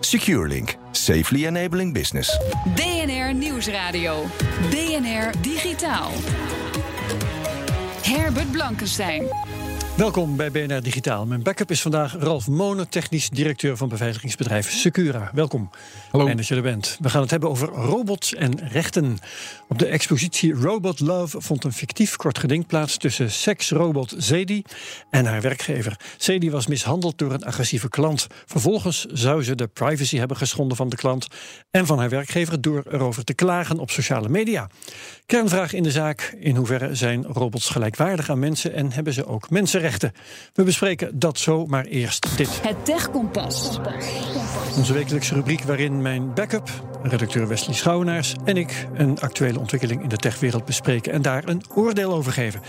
SecureLink, safely enabling business. BNR Nieuwsradio. BNR Digitaal. Herbert Blankenstein. Welkom bij BNR Digitaal. Mijn backup is vandaag Ralf Monen, technisch directeur van beveiligingsbedrijf Secura. Welkom. Hallo. Fijn dat je er bent. We gaan het hebben over robots en rechten. Op de expositie Robot Love vond een fictief kort geding plaats tussen seksrobot Zedi en haar werkgever. Zedi was mishandeld door een agressieve klant. Vervolgens zou ze de privacy hebben geschonden van de klant en van haar werkgever door erover te klagen op sociale media. Kernvraag in de zaak: in hoeverre zijn robots gelijkwaardig aan mensen en hebben ze ook mensenrechten? We bespreken dat zo, maar eerst dit. Het Tech Kompas. Onze wekelijkse rubriek waarin mijn backup, redacteur Wesley Schouwenaars en ik een actuele ontwikkeling in de techwereld bespreken en daar een oordeel over geven.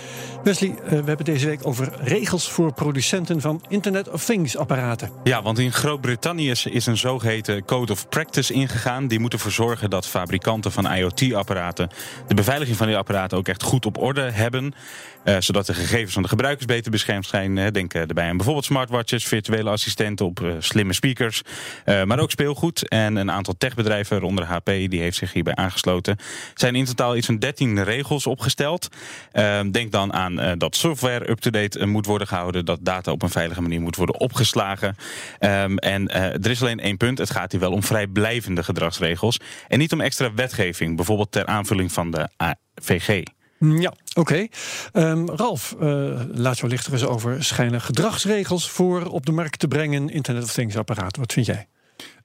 Wesley, eh, we hebben deze week over regels voor producenten van Internet of Things apparaten. Ja, want in Groot-Brittannië is- een zogeheten Code of Practice ingegaan. Die moet ervoor zorgen dat fabrikanten van IoT-apparaten de beveiliging van die apparaten ook echt goed op orde hebben. eh, zodat de gegevens van de gebruikers beter beschermd zijn. Denk eh, daarbij aan bijvoorbeeld smartwatches, virtuele assistenten op slimme speakers. maar ook speelgoed. En een aantal techbedrijven, waaronder HP, die heeft zich hierbij aangesloten. Zijn in totaal iets van 13 regels opgesteld. Denk dan aan eh, dat software up-to-date eh, moet worden gehouden. Dat data op een veilige manier moet worden opgeslagen. Ehm, en eh, er is alleen één punt. Het gaat hier wel om vrijblijvende gedragsregels. En niet om extra wetgeving. Bijvoorbeeld ter aanvulling van de AVG. Mm, Ja, oké. Ehm, Ralf, eh, laat jou lichter eens over. Schijnen gedragsregels voor op de markt te brengen Internet of Things apparaten. Wat vind jij?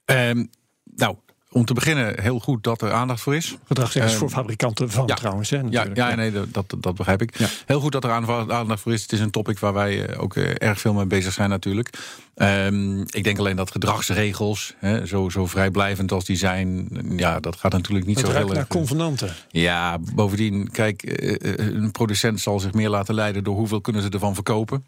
Ehm, nou, om te beginnen, heel goed dat er aandacht voor is. Gedragsregels Ehm, voor fabrikanten van ja. trouwens. Hè, Ja, ja, nee, dat, dat, begrijp ik. Ja. Heel goed dat er aandacht voor is. Het is een topic waar wij eh, ook eh, erg veel mee bezig zijn natuurlijk. Ehm, ik denk alleen dat gedragsregels, hè, zo, zo vrijblijvend als die zijn... ja, dat gaat natuurlijk niet Dat zo heel naar erg... convenanten. Ja, bovendien, kijk, eh, eh, een producent zal zich meer laten leiden... door hoeveel kunnen ze ervan verkopen.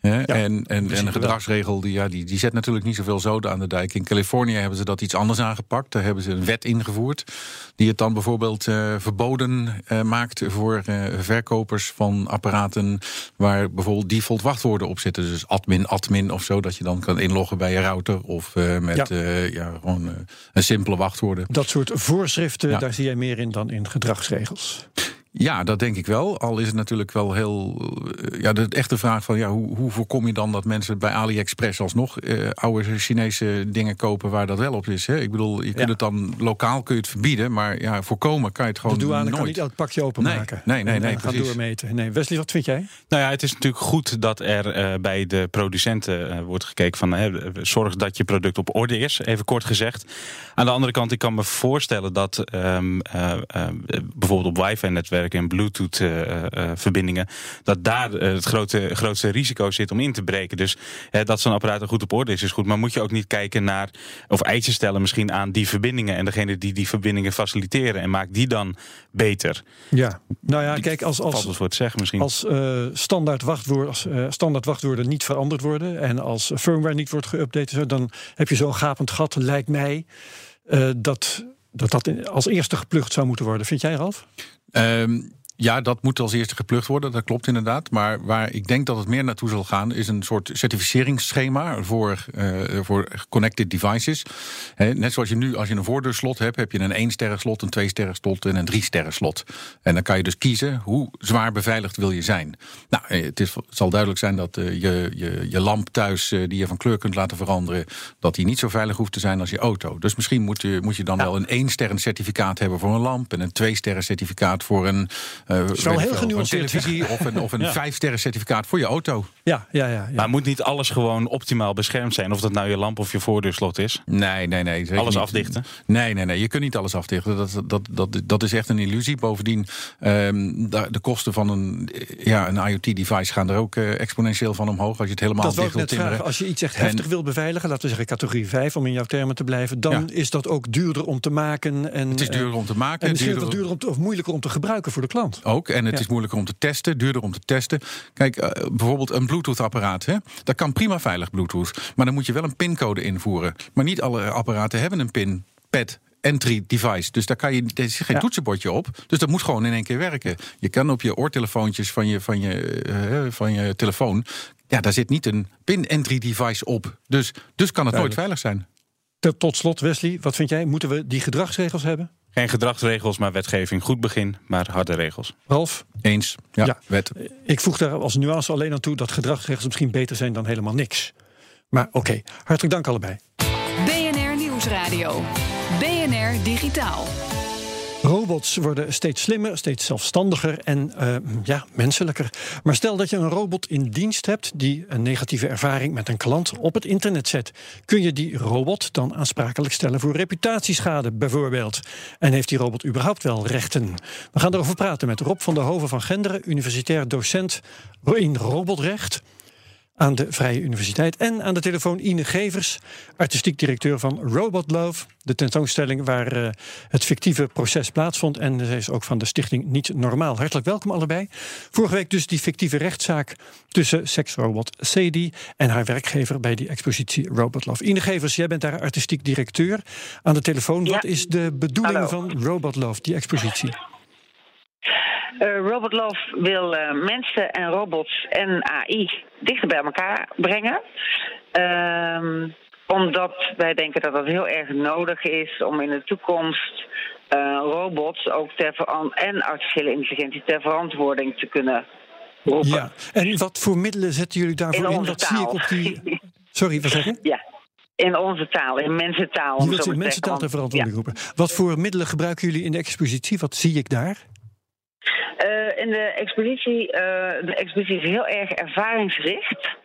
Hè? en, en, en principe een gedragsregel die, ja, die, die zet natuurlijk niet zoveel zoden aan de dijk. In Californië hebben ze dat iets anders aangepakt. Daar hebben ze een wet ingevoerd. Die het dan bijvoorbeeld eh, verboden eh, maakt voor eh, verkopers van apparaten. waar bijvoorbeeld default wachtwoorden op zitten. Dus admin, admin of zo. Dat je dan kan inloggen bij je router. Of eh, met Ja. ja. ja, gewoon een simpele wachtwoorden. Dat soort voorschriften, Ja. daar zie jij meer in dan in gedragsregels. Ja, dat denk ik wel. Al is het natuurlijk wel heel. eh, Ja, de echte vraag van ja, hoe, hoe voorkom je dan dat mensen bij AliExpress alsnog eh, oude Chinese dingen kopen waar dat wel op is? Hè? Ik bedoel, je kunt Ja. het dan lokaal kun je het verbieden, maar ja, voorkomen kan je het De gewoon douane nooit. kan niet elk pakje openmaken. Nee, nee, nee, En, nee, eh, gaan doormeten. Nee, Wesley, wat vind jij? Nou ja, het is natuurlijk goed dat er eh, bij de producenten wordt gekeken van zorg dat je product op orde is, even kort gezegd. Aan de andere kant, ik kan me voorstellen dat ehm, eh, eh, bijvoorbeeld op wifi-netwerken en Bluetooth-verbindingen, dat daar eh, het grote, grootste risico zit om in te breken. Dus eh, dat zo'n apparaat er goed op orde is, is goed. Maar moet je ook niet kijken naar, of eisen stellen misschien aan die verbindingen en degene die die verbindingen faciliteren en maakt die dan beter. Ja. Nou ja, kijk, als, Valt als, het zeggen misschien. als eh, standaard, wachtwoorden, als eh, standaard wachtwoorden niet veranderd worden en als firmware niet wordt geüpdate, dan heb je zo'n gapend gat, lijkt mij, eh, dat, dat dat als eerste geplukt zou moeten worden. Vind jij, Ralf? Ehm, ja, dat moet als eerste geplukt worden, dat klopt inderdaad. Maar waar ik denk dat het meer naartoe zal gaan, is een soort certificeringsschema voor, eh, voor connected devices. Net zoals je nu, als je een voordeurslot hebt, heb je een 1 sterren slot, een 2 sterren slot en een 3 sterren slot. En dan kan je dus kiezen hoe zwaar beveiligd wil je zijn. Nou, eh, het, is, het zal duidelijk zijn dat eh, je, je, je lamp thuis, die je van kleur kunt laten veranderen, dat die niet zo veilig hoeft te zijn als je auto. Dus misschien moet je, moet je dan wel een 1 sterren certificaat hebben voor een lamp en een 2 sterren certificaat voor een, eh, wel heel een genuanceerd, televisie of een, of een Ja. vijf sterren certificaat voor je auto. Ja, ja, ja. ja. Maar moet niet alles gewoon optimaal beschermd zijn? Of dat nou je lamp of je voordeurslot is? Nee, nee, nee. Alles niet. afdichten? Nee, nee, nee. Je kunt niet alles afdichten. Dat, dat, dat, dat is echt een illusie. Bovendien, ehm, de, de kosten van een, ja, een IoT-device gaan er ook eh, exponentieel van omhoog. Als je het helemaal dat wil dicht ik wilt net vragen. timmeren. Als je iets echt En- heftig wil beveiligen, laten we zeggen categorie 5, om in jouw termen te blijven, dan Ja. is dat ook duurder om te maken. En, Het is eh, duurder om te maken. En misschien duurder- duurder om te, of moeilijker om te gebruiken voor de klant. Ook, en het Ja. is moeilijker om te testen, duurder om te testen. Kijk, eh, bijvoorbeeld een Bluetooth-apparaat. hè, Dat kan prima veilig Bluetooth. Maar dan moet je wel een pincode invoeren. Maar niet alle apparaten hebben een pin, pad, entry device. Dus daar kan je, er zit geen Ja. toetsenbordje op. Dus dat moet gewoon in één keer werken. Je kan op je oortelefoontjes van je, van je, eh, van je telefoon... Ja, daar zit niet een pin-entry device op. Dus, dus kan het nooit veilig zijn. Tot slot, Wesley, wat vind jij? Moeten we die gedragsregels hebben? Geen gedragsregels, maar wetgeving. Goed begin, maar harde regels. Ralf, Eens. Ja, Ja. wet. ik voeg daar als nuance alleen aan toe dat gedragsregels misschien beter zijn dan helemaal niks. Maar oké, hartelijk dank allebei. BNR Nieuwsradio. BNR Digitaal. Robots worden steeds slimmer, steeds zelfstandiger en eh, ja, menselijker. Maar stel dat je een robot in dienst hebt die een negatieve ervaring met een klant op het internet zet. Kun je die robot dan aansprakelijk stellen voor reputatieschade bijvoorbeeld? En heeft die robot überhaupt wel rechten? We gaan erover praten met Rob van der Hoven van Genderen, universitair docent in robotrecht aan de Vrije Universiteit. En aan de telefoon Ine Gevers, artistiek directeur van Robot Love. De tentoonstelling waar eh, het fictieve proces plaatsvond. En zij is ook van de stichting Niet Normaal. Hartelijk welkom allebei. Vorige week dus die fictieve rechtszaak tussen seksrobot Sadie en haar werkgever bij die expositie Robot Love. Ine Gevers, jij bent daar artistiek directeur aan de telefoon. Ja. Wat is de bedoeling Hallo. van Robot Love, die expositie? Eh, Robot Love wil eh, mensen en robots en AI dichter bij elkaar brengen. Ehm, omdat wij denken dat dat heel erg nodig is om in de toekomst eh, robots ook ter en artificiële intelligentie ter verantwoording te kunnen roepen. Ja. En wat voor middelen zetten jullie daarvoor In in? zie ik taal. op die. Sorry, wat zeg je? Ja, in onze taal, in mensentaal. Je wilt in mensentaal ter zeggen. verantwoording roepen. Wat voor middelen gebruiken jullie in de expositie? Wat zie ik daar? Eh, in de expositie, eh, de expositie is heel erg ervaringsgericht.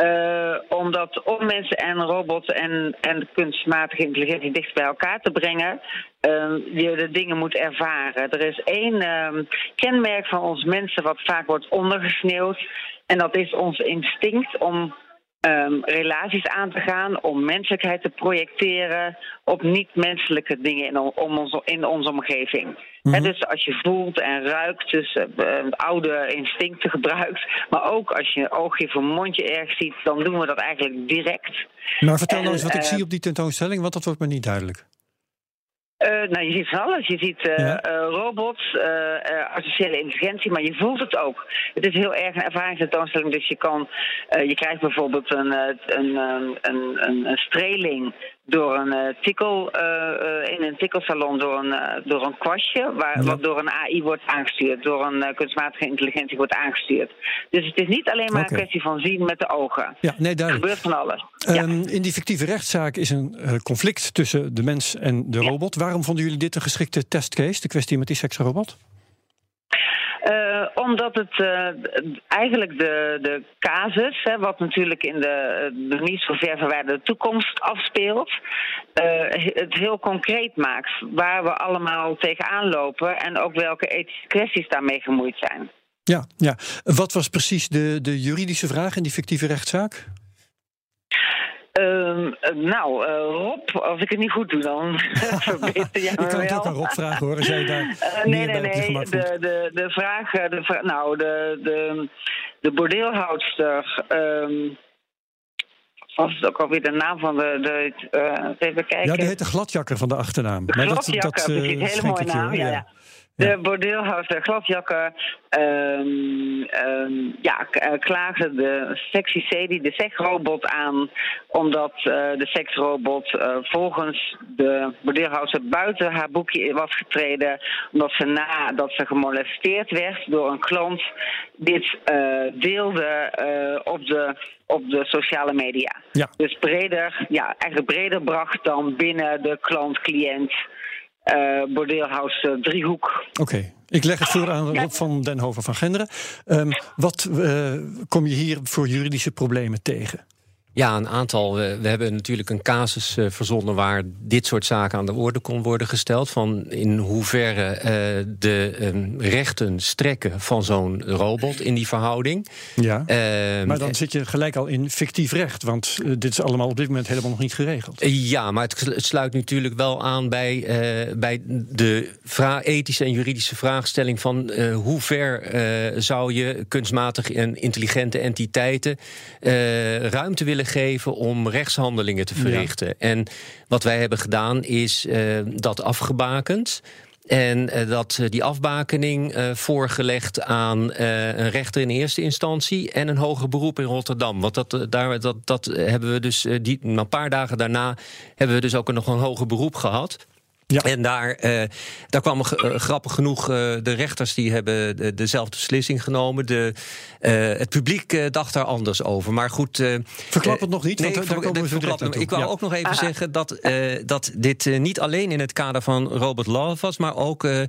Eh, omdat om mensen en robots en, en kunstmatige intelligentie dicht bij elkaar te brengen, eh, je de dingen moet ervaren. Er is één eh, kenmerk van ons mensen wat vaak wordt ondergesneeuwd. En dat is ons instinct om ehm, relaties aan te gaan, om menselijkheid te projecteren op niet-menselijke dingen in, om ons, in onze omgeving. Hè, dus als je voelt en ruikt, dus eh, oude instincten gebruikt, maar ook als je een oogje of een mondje ergens ziet, dan doen we dat eigenlijk direct. Maar vertel nou En, eens wat ik eh, zie op die tentoonstelling, want dat wordt me niet duidelijk. Eh, nou, je ziet van alles. Je ziet eh, Ja. eh, robots, artificiële intelligentie, maar je voelt het ook. Het is heel erg een ervaringstentoonstelling, dus je kan, je krijgt bijvoorbeeld een, een, een, een, een, een streling door een eh, tikkel, eh, eh, in een tikkelsalon door een, door een kwastje, waar, Ja. wat door een AI wordt aangestuurd, door een kunstmatige intelligentie wordt aangestuurd. Dus het is niet alleen maar een kwestie van zien met de ogen. Ja, nee, Er duidelijk. gebeurt van alles. Ja. Ehm, in die fictieve rechtszaak is een conflict tussen de mens en de robot. Waarom vonden jullie dit een geschikte testcase, de kwestie met die seksrobot? Eh, omdat het eh, eigenlijk de, de casus, hè, wat natuurlijk in de, de niet zo ver verwijderde toekomst afspeelt, eh, het heel concreet maakt waar we allemaal tegenaan lopen en ook welke ethische kwesties daarmee gemoeid zijn. Ja, ja. Wat was precies de, de juridische vraag in die fictieve rechtszaak? Ehm, eh, nou, eh, Rob, als ik het niet goed doe, dan verbeter jij Ik me kan het ook aan Rob vragen hoor, als jij daar Eh, nee, nee, nee. De, de, de vraag, de, vra- nou, de, de, de bordeelhoudster. wat was het ook alweer de naam van de. de eh, even kijken. Ja, die heet de gladjakker van de achternaam. De Maar dat- gladjakker, dat, eh, precies. Hele mooie ik naam. Ja, ja. De bordeelhouder gladjakker ehm, ehm, ja, eh, klaagde de sexy Sadie, de seksrobot, aan. Omdat eh, de seksrobot eh, volgens de bordeelhouder buiten haar boekje was getreden. Omdat ze nadat ze gemolesteerd werd door een klant, dit deelde op, de, op de sociale media. Ja. Dus breder, ja, eigenlijk breder bracht dan binnen de klant-cliënt. Eh bordeelhuis eh, Driehoek. Oké, ik leg het voor aan Rob van den Hoven van Genderen. Ehm, wat eh, kom je hier voor juridische problemen tegen? Ja, een aantal. We, we hebben natuurlijk een casus eh, verzonnen waar dit soort zaken aan de orde kon worden gesteld. Van in hoeverre eh, de ehm, rechten strekken van zo'n robot in die verhouding. Ja. Ehm, Maar dan zit je gelijk al in fictief recht, want eh, dit is allemaal op dit moment helemaal nog niet geregeld. Ja, maar het het sluit natuurlijk wel aan bij, bij de ethische en juridische vraagstelling van hoe ver zou je kunstmatig en intelligente entiteiten ruimte willen geven om rechtshandelingen te verrichten. En wat wij hebben gedaan is eh, dat afgebakend. En eh, dat, eh, die afbakening voorgelegd aan een rechter in eerste instantie en een hoger beroep in Rotterdam. Want dat, daar, dat, dat hebben we dus, die, een paar dagen daarna hebben we dus ook nog een hoger beroep gehad. Ja. En daar, eh, daar kwamen eh, grappig genoeg eh, de rechters die hebben de, dezelfde beslissing genomen. De, eh, het publiek dacht daar anders over. Maar goed. eh, Verklap het nog niet, want daar komen we verklap direct hem. naartoe. Ik wou Ja. ook nog even zeggen dat, eh, dat dit niet alleen in het kader van Robert Love was, maar ook eh,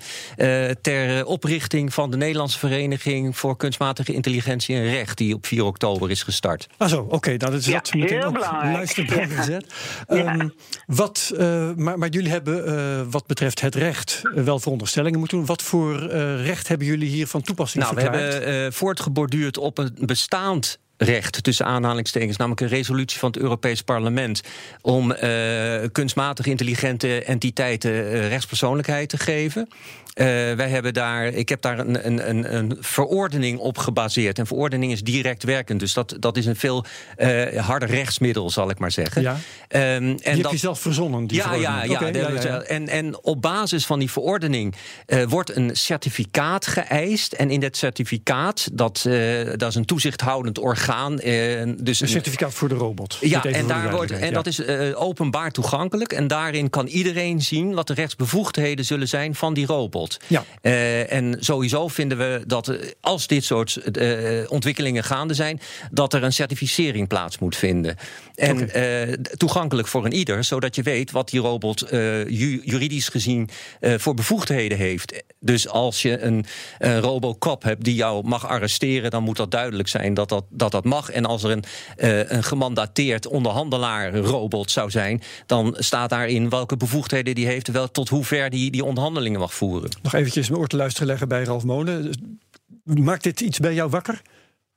eh, ter oprichting van de Nederlandse Vereniging voor Kunstmatige Intelligentie en Recht, die op 4 oktober is gestart. Ah zo, oké, nou, dat is Ja, dat meteen heel ook belangrijk. luisterbaar Ja. gezet. Ja. Ehm, wat, eh, maar, maar jullie hebben eh, wat betreft het recht eh, wel veronderstellingen moeten doen. Wat voor eh, recht hebben jullie hier van toepassing Nou, we hebben voortgeborduurd op een bestaand recht, tussen aanhalingstekens, namelijk een resolutie van het Europees Parlement om eh, kunstmatig intelligente entiteiten rechtspersoonlijkheid te geven. Eh, wij hebben daar, ik heb daar een, een, een, verordening op gebaseerd. En verordening is direct werkend, dus dat, dat is een veel eh, harder rechtsmiddel, zal ik maar zeggen. Ja. Ehm, en die heb dat- je zelf verzonnen, die ja, verordening. ja, ja, ja. En, en op basis van die verordening eh, wordt een certificaat geëist. En in dat certificaat, dat, dat is een toezichthoudend orgaan. dus Een certificaat voor de robot. ja, en, daar wordt, en dat is openbaar toegankelijk. En daarin kan iedereen zien wat de rechtsbevoegdheden zullen zijn van die robot. Ja. Eh, en sowieso vinden we dat eh, als dit soort eh, ontwikkelingen gaande zijn, dat er een certificering plaats moet vinden. En toegankelijk voor een ieder, zodat je weet wat die robot ju- juridisch gezien voor bevoegdheden heeft. Dus als je een, een robocop hebt die jou mag arresteren, dan moet dat duidelijk zijn dat dat, dat, dat mag. En als er een, een gemandateerd onderhandelaar robot zou zijn, dan staat daarin welke bevoegdheden die heeft, wel tot hoe ver die, die onderhandelingen mag voeren. Nog eventjes mijn oor te luisteren leggen bij Ralf Molen. Maakt dit iets bij jou wakker?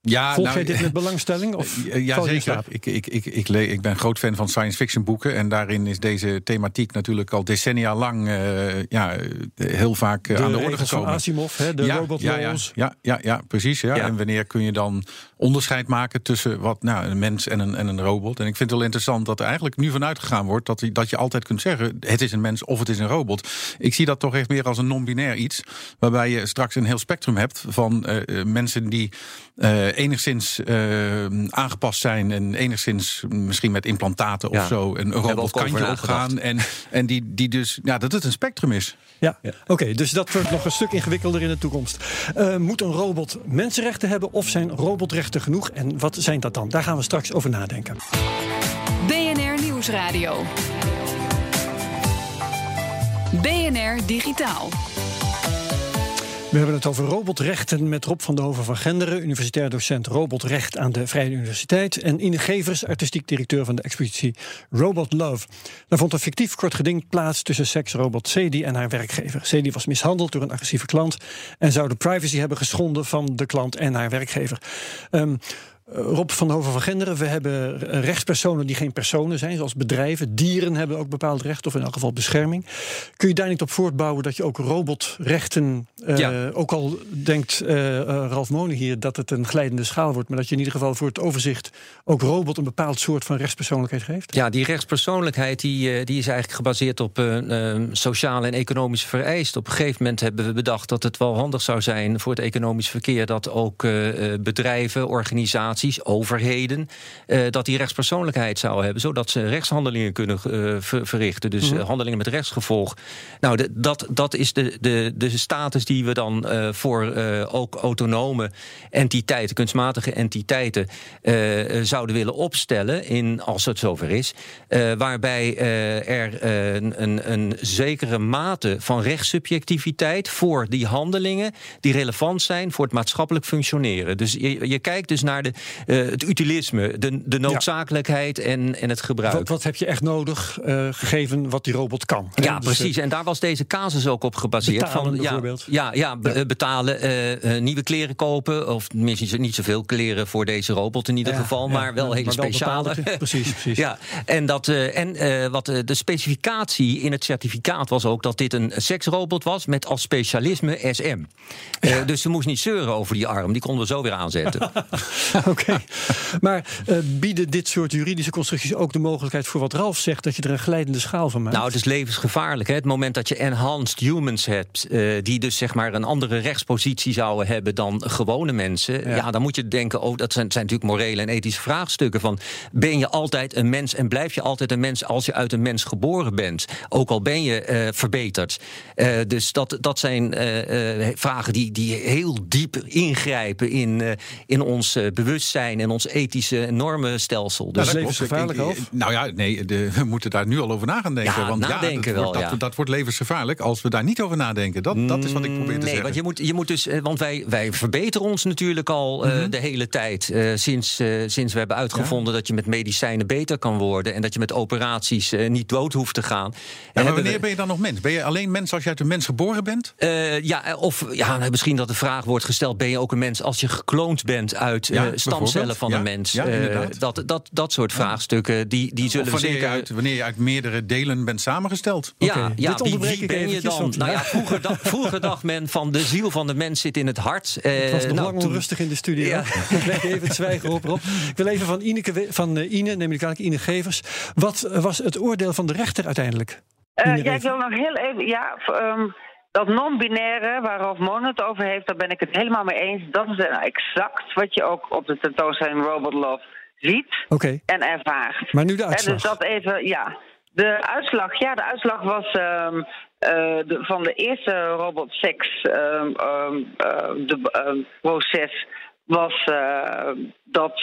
Ja, Volg nou, jij dit met belangstelling? Of Eh, Ja, zeker. Ik, ik, ik, ik, ik ben groot fan van science fiction boeken. En daarin is deze thematiek natuurlijk al decennia lang eh, ja, eh, heel vaak eh, De aan de orde regels van gekomen. Asimov, hè, de robot ja, ja, ja, ja, ja, precies. Ja. Ja. En wanneer kun je dan onderscheid maken tussen wat, nou, een mens en een, en een robot? En ik vind het wel interessant dat er eigenlijk nu vanuit gegaan wordt dat, dat je altijd kunt zeggen: het is een mens of het is een robot. Ik zie dat toch echt meer als een non-binair iets. Waarbij je straks een heel spectrum hebt van eh, eh, mensen die eh, enigszins eh, aangepast zijn en enigszins misschien met implantaten of zo een robot kantje opgaan. En, en die, die dus, ja, dat het een spectrum is. Ja, oké, dus dat wordt nog een stuk ingewikkelder in de toekomst. Eh, moet een robot mensenrechten hebben of zijn robotrechten genoeg? En wat zijn dat dan? Daar gaan we straks over nadenken. BNR Nieuwsradio. BNR Digitaal. We hebben het over robotrechten met Rob van der Hoven van Genderen, universitair docent robotrecht aan de Vrije Universiteit. En Ine Gevers, artistiek directeur van de expositie Robot Love. Daar vond een fictief kort geding plaats tussen seksrobot Sadie en haar werkgever. Sadie was mishandeld door een agressieve klant en zou de privacy hebben geschonden van de klant en haar werkgever. Ehm, eh, Rob van Hoven van Genderen, we hebben rechtspersonen die geen personen zijn, zoals bedrijven. Dieren hebben ook bepaald recht, of in elk geval bescherming. Kun je daar niet op voortbouwen dat je ook robotrechten, eh, Ja. ook al denkt eh, eh, Ralf Monen hier dat het een glijdende schaal wordt, maar dat je in ieder geval voor het overzicht ook robot een bepaald soort van rechtspersoonlijkheid geeft? Ja, die rechtspersoonlijkheid die, eh, die is eigenlijk gebaseerd op een eh, sociale en economische vereisten. Op een gegeven moment hebben we bedacht dat het wel handig zou zijn voor het economisch verkeer dat ook eh, eh, bedrijven, organisaties organisaties, overheden, eh, dat die rechtspersoonlijkheid zouden hebben, zodat ze rechtshandelingen kunnen eh, ver- verrichten. Dus Mhm. eh, handelingen met rechtsgevolg. Nou, de- dat, dat is de, de, de status die we dan voor ook autonome entiteiten, kunstmatige entiteiten, zouden willen opstellen, in, als het zover is. waarbij er een, een, een zekere mate van rechtssubjectiviteit voor die handelingen die relevant zijn voor het maatschappelijk functioneren. Dus je, je kijkt dus naar de, eh, het utilisme, de, de noodzakelijkheid en, en het gebruik. Wat, wat heb je echt nodig, eh, gegeven wat die robot kan? hè? Ja, Dus, eh, precies. En daar was deze casus ook op gebaseerd. Betalen ja, bijvoorbeeld. Ja, ja, be- eh, betalen, eh, eh, nieuwe kleren kopen. Of tenminste niet zoveel kleren voor deze robot in ieder geval. maar wel hele maar wel speciale. precies, precies. Ja, en, dat, eh, en eh, wat eh, de specificatie in het certificaat was ook dat dit een seksrobot was met als specialisme SM. Eh, dus ze moest niet zeuren over die arm. Die konden we zo weer aanzetten. Oké. Maar eh, bieden dit soort juridische constructies ook de mogelijkheid voor wat Ralf zegt, dat je er een glijdende schaal van maakt? Nou, het is levensgevaarlijk. Hè? Het moment dat je enhanced humans hebt, eh, die dus zeg maar een andere rechtspositie zouden hebben dan gewone mensen, ja, dan moet je denken: oh, dat zijn, zijn natuurlijk morele en ethische vraagstukken. Van ben je altijd een mens en blijf je altijd een mens als je uit een mens geboren bent, ook al ben je eh, verbeterd. Dus dat, dat zijn vragen die, die heel diep ingrijpen in, in ons eh, bewustzijn en ons ethische normenstelsel. Dus is dat levensgevaarlijk, klopt. Ik- ik- Nou ja, nee, de- we moeten daar nu al over na gaan denken. Ja, want nadenken ja, dat, wel, wordt, ja. dat, dat wordt levensgevaarlijk als we daar niet over nadenken. Dat, dat is wat ik probeer te nee, zeggen. want je moet, je moet dus, eh, want wij, wij verbeteren ons natuurlijk al eh, de hele tijd. eh, sinds, eh, sinds we hebben uitgevonden dat je met medicijnen beter kan worden. En dat je met operaties eh, niet dood hoeft te gaan. Ja, En maar wanneer we- ben je dan nog mens? Ben je alleen mens als je uit een mens geboren bent? eh, ja, of ja, nou, misschien dat de vraag wordt gesteld: ben je ook een mens als je gekloond bent uit eh, Ja, stamcellen van Ja, een mens? ja, Eh, inderdaad. dat, dat, dat soort vraagstukken, die, die zullen wanneer, zeker. je uit, wanneer je uit meerdere delen bent samengesteld? Ja, Oké, ja dit wie, ben je eventjes, dan? Nou ja, vroeger, dacht, vroeger dacht men van de ziel van de mens zit in het hart. Eh, Het was nog nou, lang toen- onrustig in de studio. Ja. Ik leg even het zwijgen op, Rob. Ik wil even van, Ineke, van eh, Ine, neem ik aan, Ine Gevers. Wat eh, was het oordeel van de rechter uiteindelijk? Eh, ja, ik wil nog heel even. Ja, ehm, dat non-binaire waar Mon het over heeft, daar ben ik het helemaal mee eens. Dat is nou exact wat je ook op de tentoonstelling Robot Love ziet en ervaart. maar nu de uitslag. dus dat even, ja. De uitslag, ja, de uitslag was ehm, eh, de, van de eerste robot sex ehm, ehm, eh, de, proces was eh, dat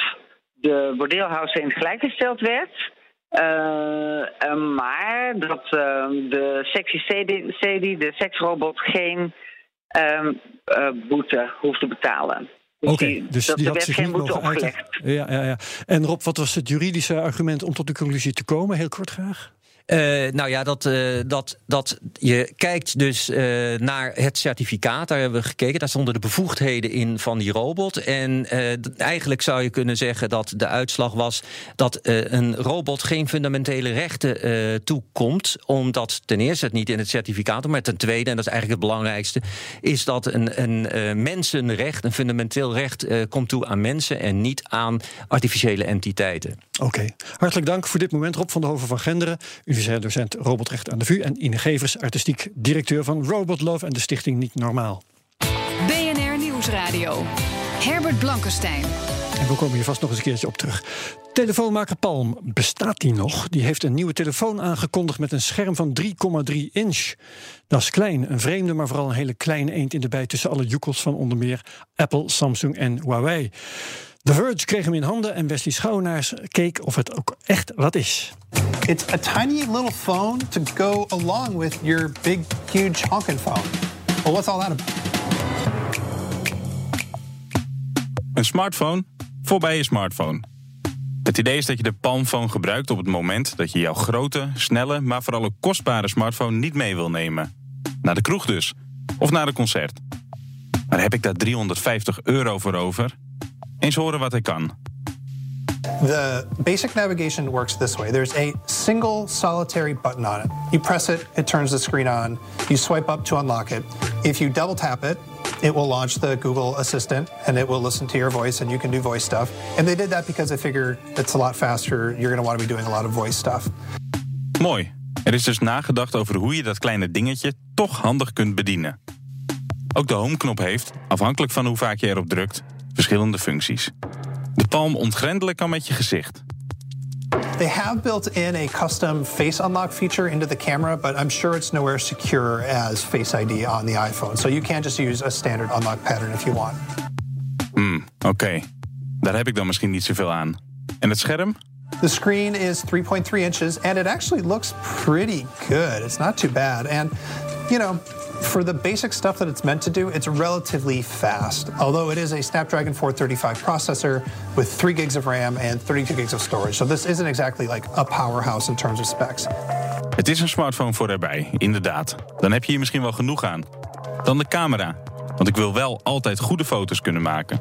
de bordeelhouser in het gelijk gesteld werd. Eh, eh, maar dat ehm, de sexy CD, de seksrobot, geen ehm, eh, boete hoeft te betalen. Dus Oké, dus dat die had zich geen niet boete opgelegd. Ja, ja, ja. En Rob, wat was het juridische argument om tot de conclusie te komen? Heel kort graag. Eh, nou ja, dat, eh, dat, dat je kijkt dus eh, naar het certificaat. Daar hebben we gekeken. Daar stonden de bevoegdheden in van die robot. En eigenlijk zou je kunnen zeggen dat de uitslag was dat een robot geen fundamentele rechten toekomt. Omdat ten eerste het niet in het certificaat, maar ten tweede, en dat is eigenlijk het belangrijkste, is dat een, een mensenrecht, een fundamenteel recht, komt toe aan mensen en niet aan artificiële entiteiten. Oké, hartelijk dank voor dit moment. Rob van der Hoven van Genderen, universitair docent robotrecht aan de VU... en Ine Gevers, artistiek directeur van Robot Love en de stichting Niet Normaal. BNR Nieuwsradio. Herbert Blankenstein. En we komen hier vast nog eens een keertje op terug. Telefoonmaker Palm, bestaat die nog? Die heeft een nieuwe telefoon aangekondigd met een scherm van 3,3 inch. Dat is klein, een vreemde, maar vooral een hele kleine eend in de bij... tussen alle joekels van onder meer Apple, Samsung en Huawei. The Verge kreeg hem in handen en Wesley Schouwenaars keek of het ook echt wat is. It's a tiny little phone to go along with your big, huge honking phone. Well, what's all that about? Een smartphone voorbij je smartphone. Het idee is dat je de palmphone gebruikt op het moment dat je jouw grote, snelle, maar vooral ook kostbare smartphone niet mee wil nemen. Naar de kroeg dus. Of naar een concert. Maar heb ik daar 350 euro voor over? Eens horen wat hij kan. The basic navigation works this way there's a single solitary button on it. You press it, it turns the screen on. You swipe up to unlock it. If you double tap it, it will launch the Google Assistant and it will listen to your voice and you can do voice stuff. And they did that because they figured it's a lot faster. You're going to want to be doing a lot of voice stuff. Mooi. Er is dus nagedacht over hoe je dat kleine dingetje toch handig kunt bedienen. Ook de home-knop heeft, afhankelijk van hoe vaak je erop drukt, verschillende functies. De palm ontgrendelijk kan met je gezicht. They have built in a custom face unlock feature into the camera, but I'm sure it's nowhere secure as Face ID on the iPhone. So you can just use a standard unlock pattern if you want. Hmm, oké. Daar heb ik dan misschien niet zoveel aan. En het scherm? The screen is 3.3 inches and it actually looks pretty good. It's not too bad. And, you know, for the basic stuff that it's meant to do, it's relatively fast. Although it is a Snapdragon 435 processor with 3 gigs of RAM and 32 gigs of storage. So this isn't exactly like a powerhouse in terms of specs. Het is een smartphone voor erbij, inderdaad. Dan heb je hier misschien wel genoeg aan. Dan de camera. Want ik wil wel altijd goede foto's kunnen maken.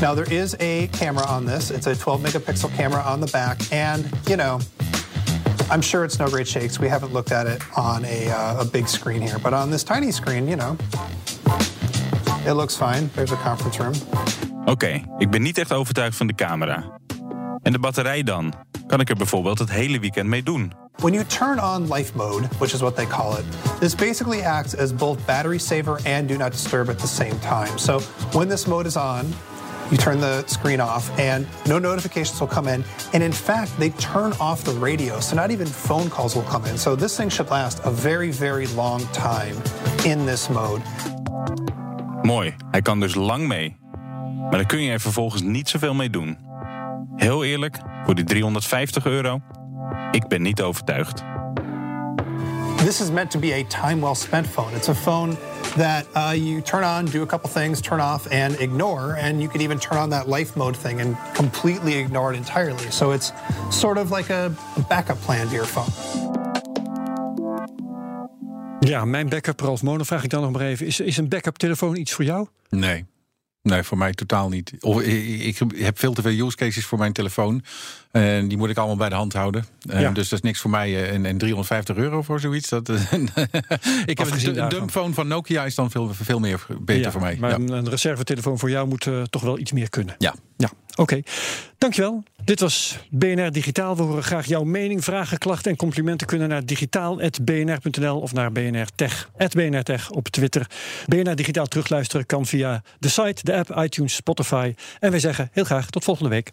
Now, there is a camera on this. It's a 12 megapixel camera on the back. And, you know, I'm sure it's no great shakes. We haven't looked at it on a, uh, a big screen here. But on this tiny screen, you know, it looks fine. There's a conference room. Oké, ik ben niet echt overtuigd van de camera. En de batterij dan? Kan ik er bijvoorbeeld het hele weekend mee doen? When you turn on life mode, which is what they call it, this basically acts as both battery saver and do not disturb at the same time. So when this mode is on, you turn the screen off and no notifications will come in. And in fact, they turn off the radio, so not even phone calls will come in. So this thing should last a very, very long time in this mode. Mooi, hij kan dus lang mee. Maar daar kun je er vervolgens niet zoveel mee doen. Heel eerlijk, voor die 350 euro, ik ben niet overtuigd. This is meant to be a time well spent phone. It's a phone that uh, you turn on, do a couple things, turn off, and ignore. And you can even turn on that life mode thing and completely ignore it entirely. So it's sort of like a, a backup plan to your phone. Ja, mijn backup, Ralf Monen, vraag ik dan nog maar even. Is, is een backup telefoon iets voor jou? Nee. Nee, voor mij totaal niet. Of, ik, ik heb veel te veel use cases voor mijn telefoon. En die moet ik allemaal bij de hand houden. Eh, Ja. Dus dat is niks voor mij. eh, En, en 350 euro voor zoiets. Dat, ik heb een, een van Nokia is dan veel, veel meer beter Ja, voor mij. Maar Ja. een, een reservetelefoon voor jou moet eh, toch wel iets meer kunnen. Ja. Ja, oké. Dankjewel. Dit was BNR Digitaal. We horen graag jouw mening, vragen, klachten en complimenten kunnen naar digitaal.bnr.nl of naar BNR Tech, BNR Tech op Twitter. BNR Digitaal terugluisteren kan via de site, de app, iTunes, Spotify. En wij zeggen heel graag tot volgende week.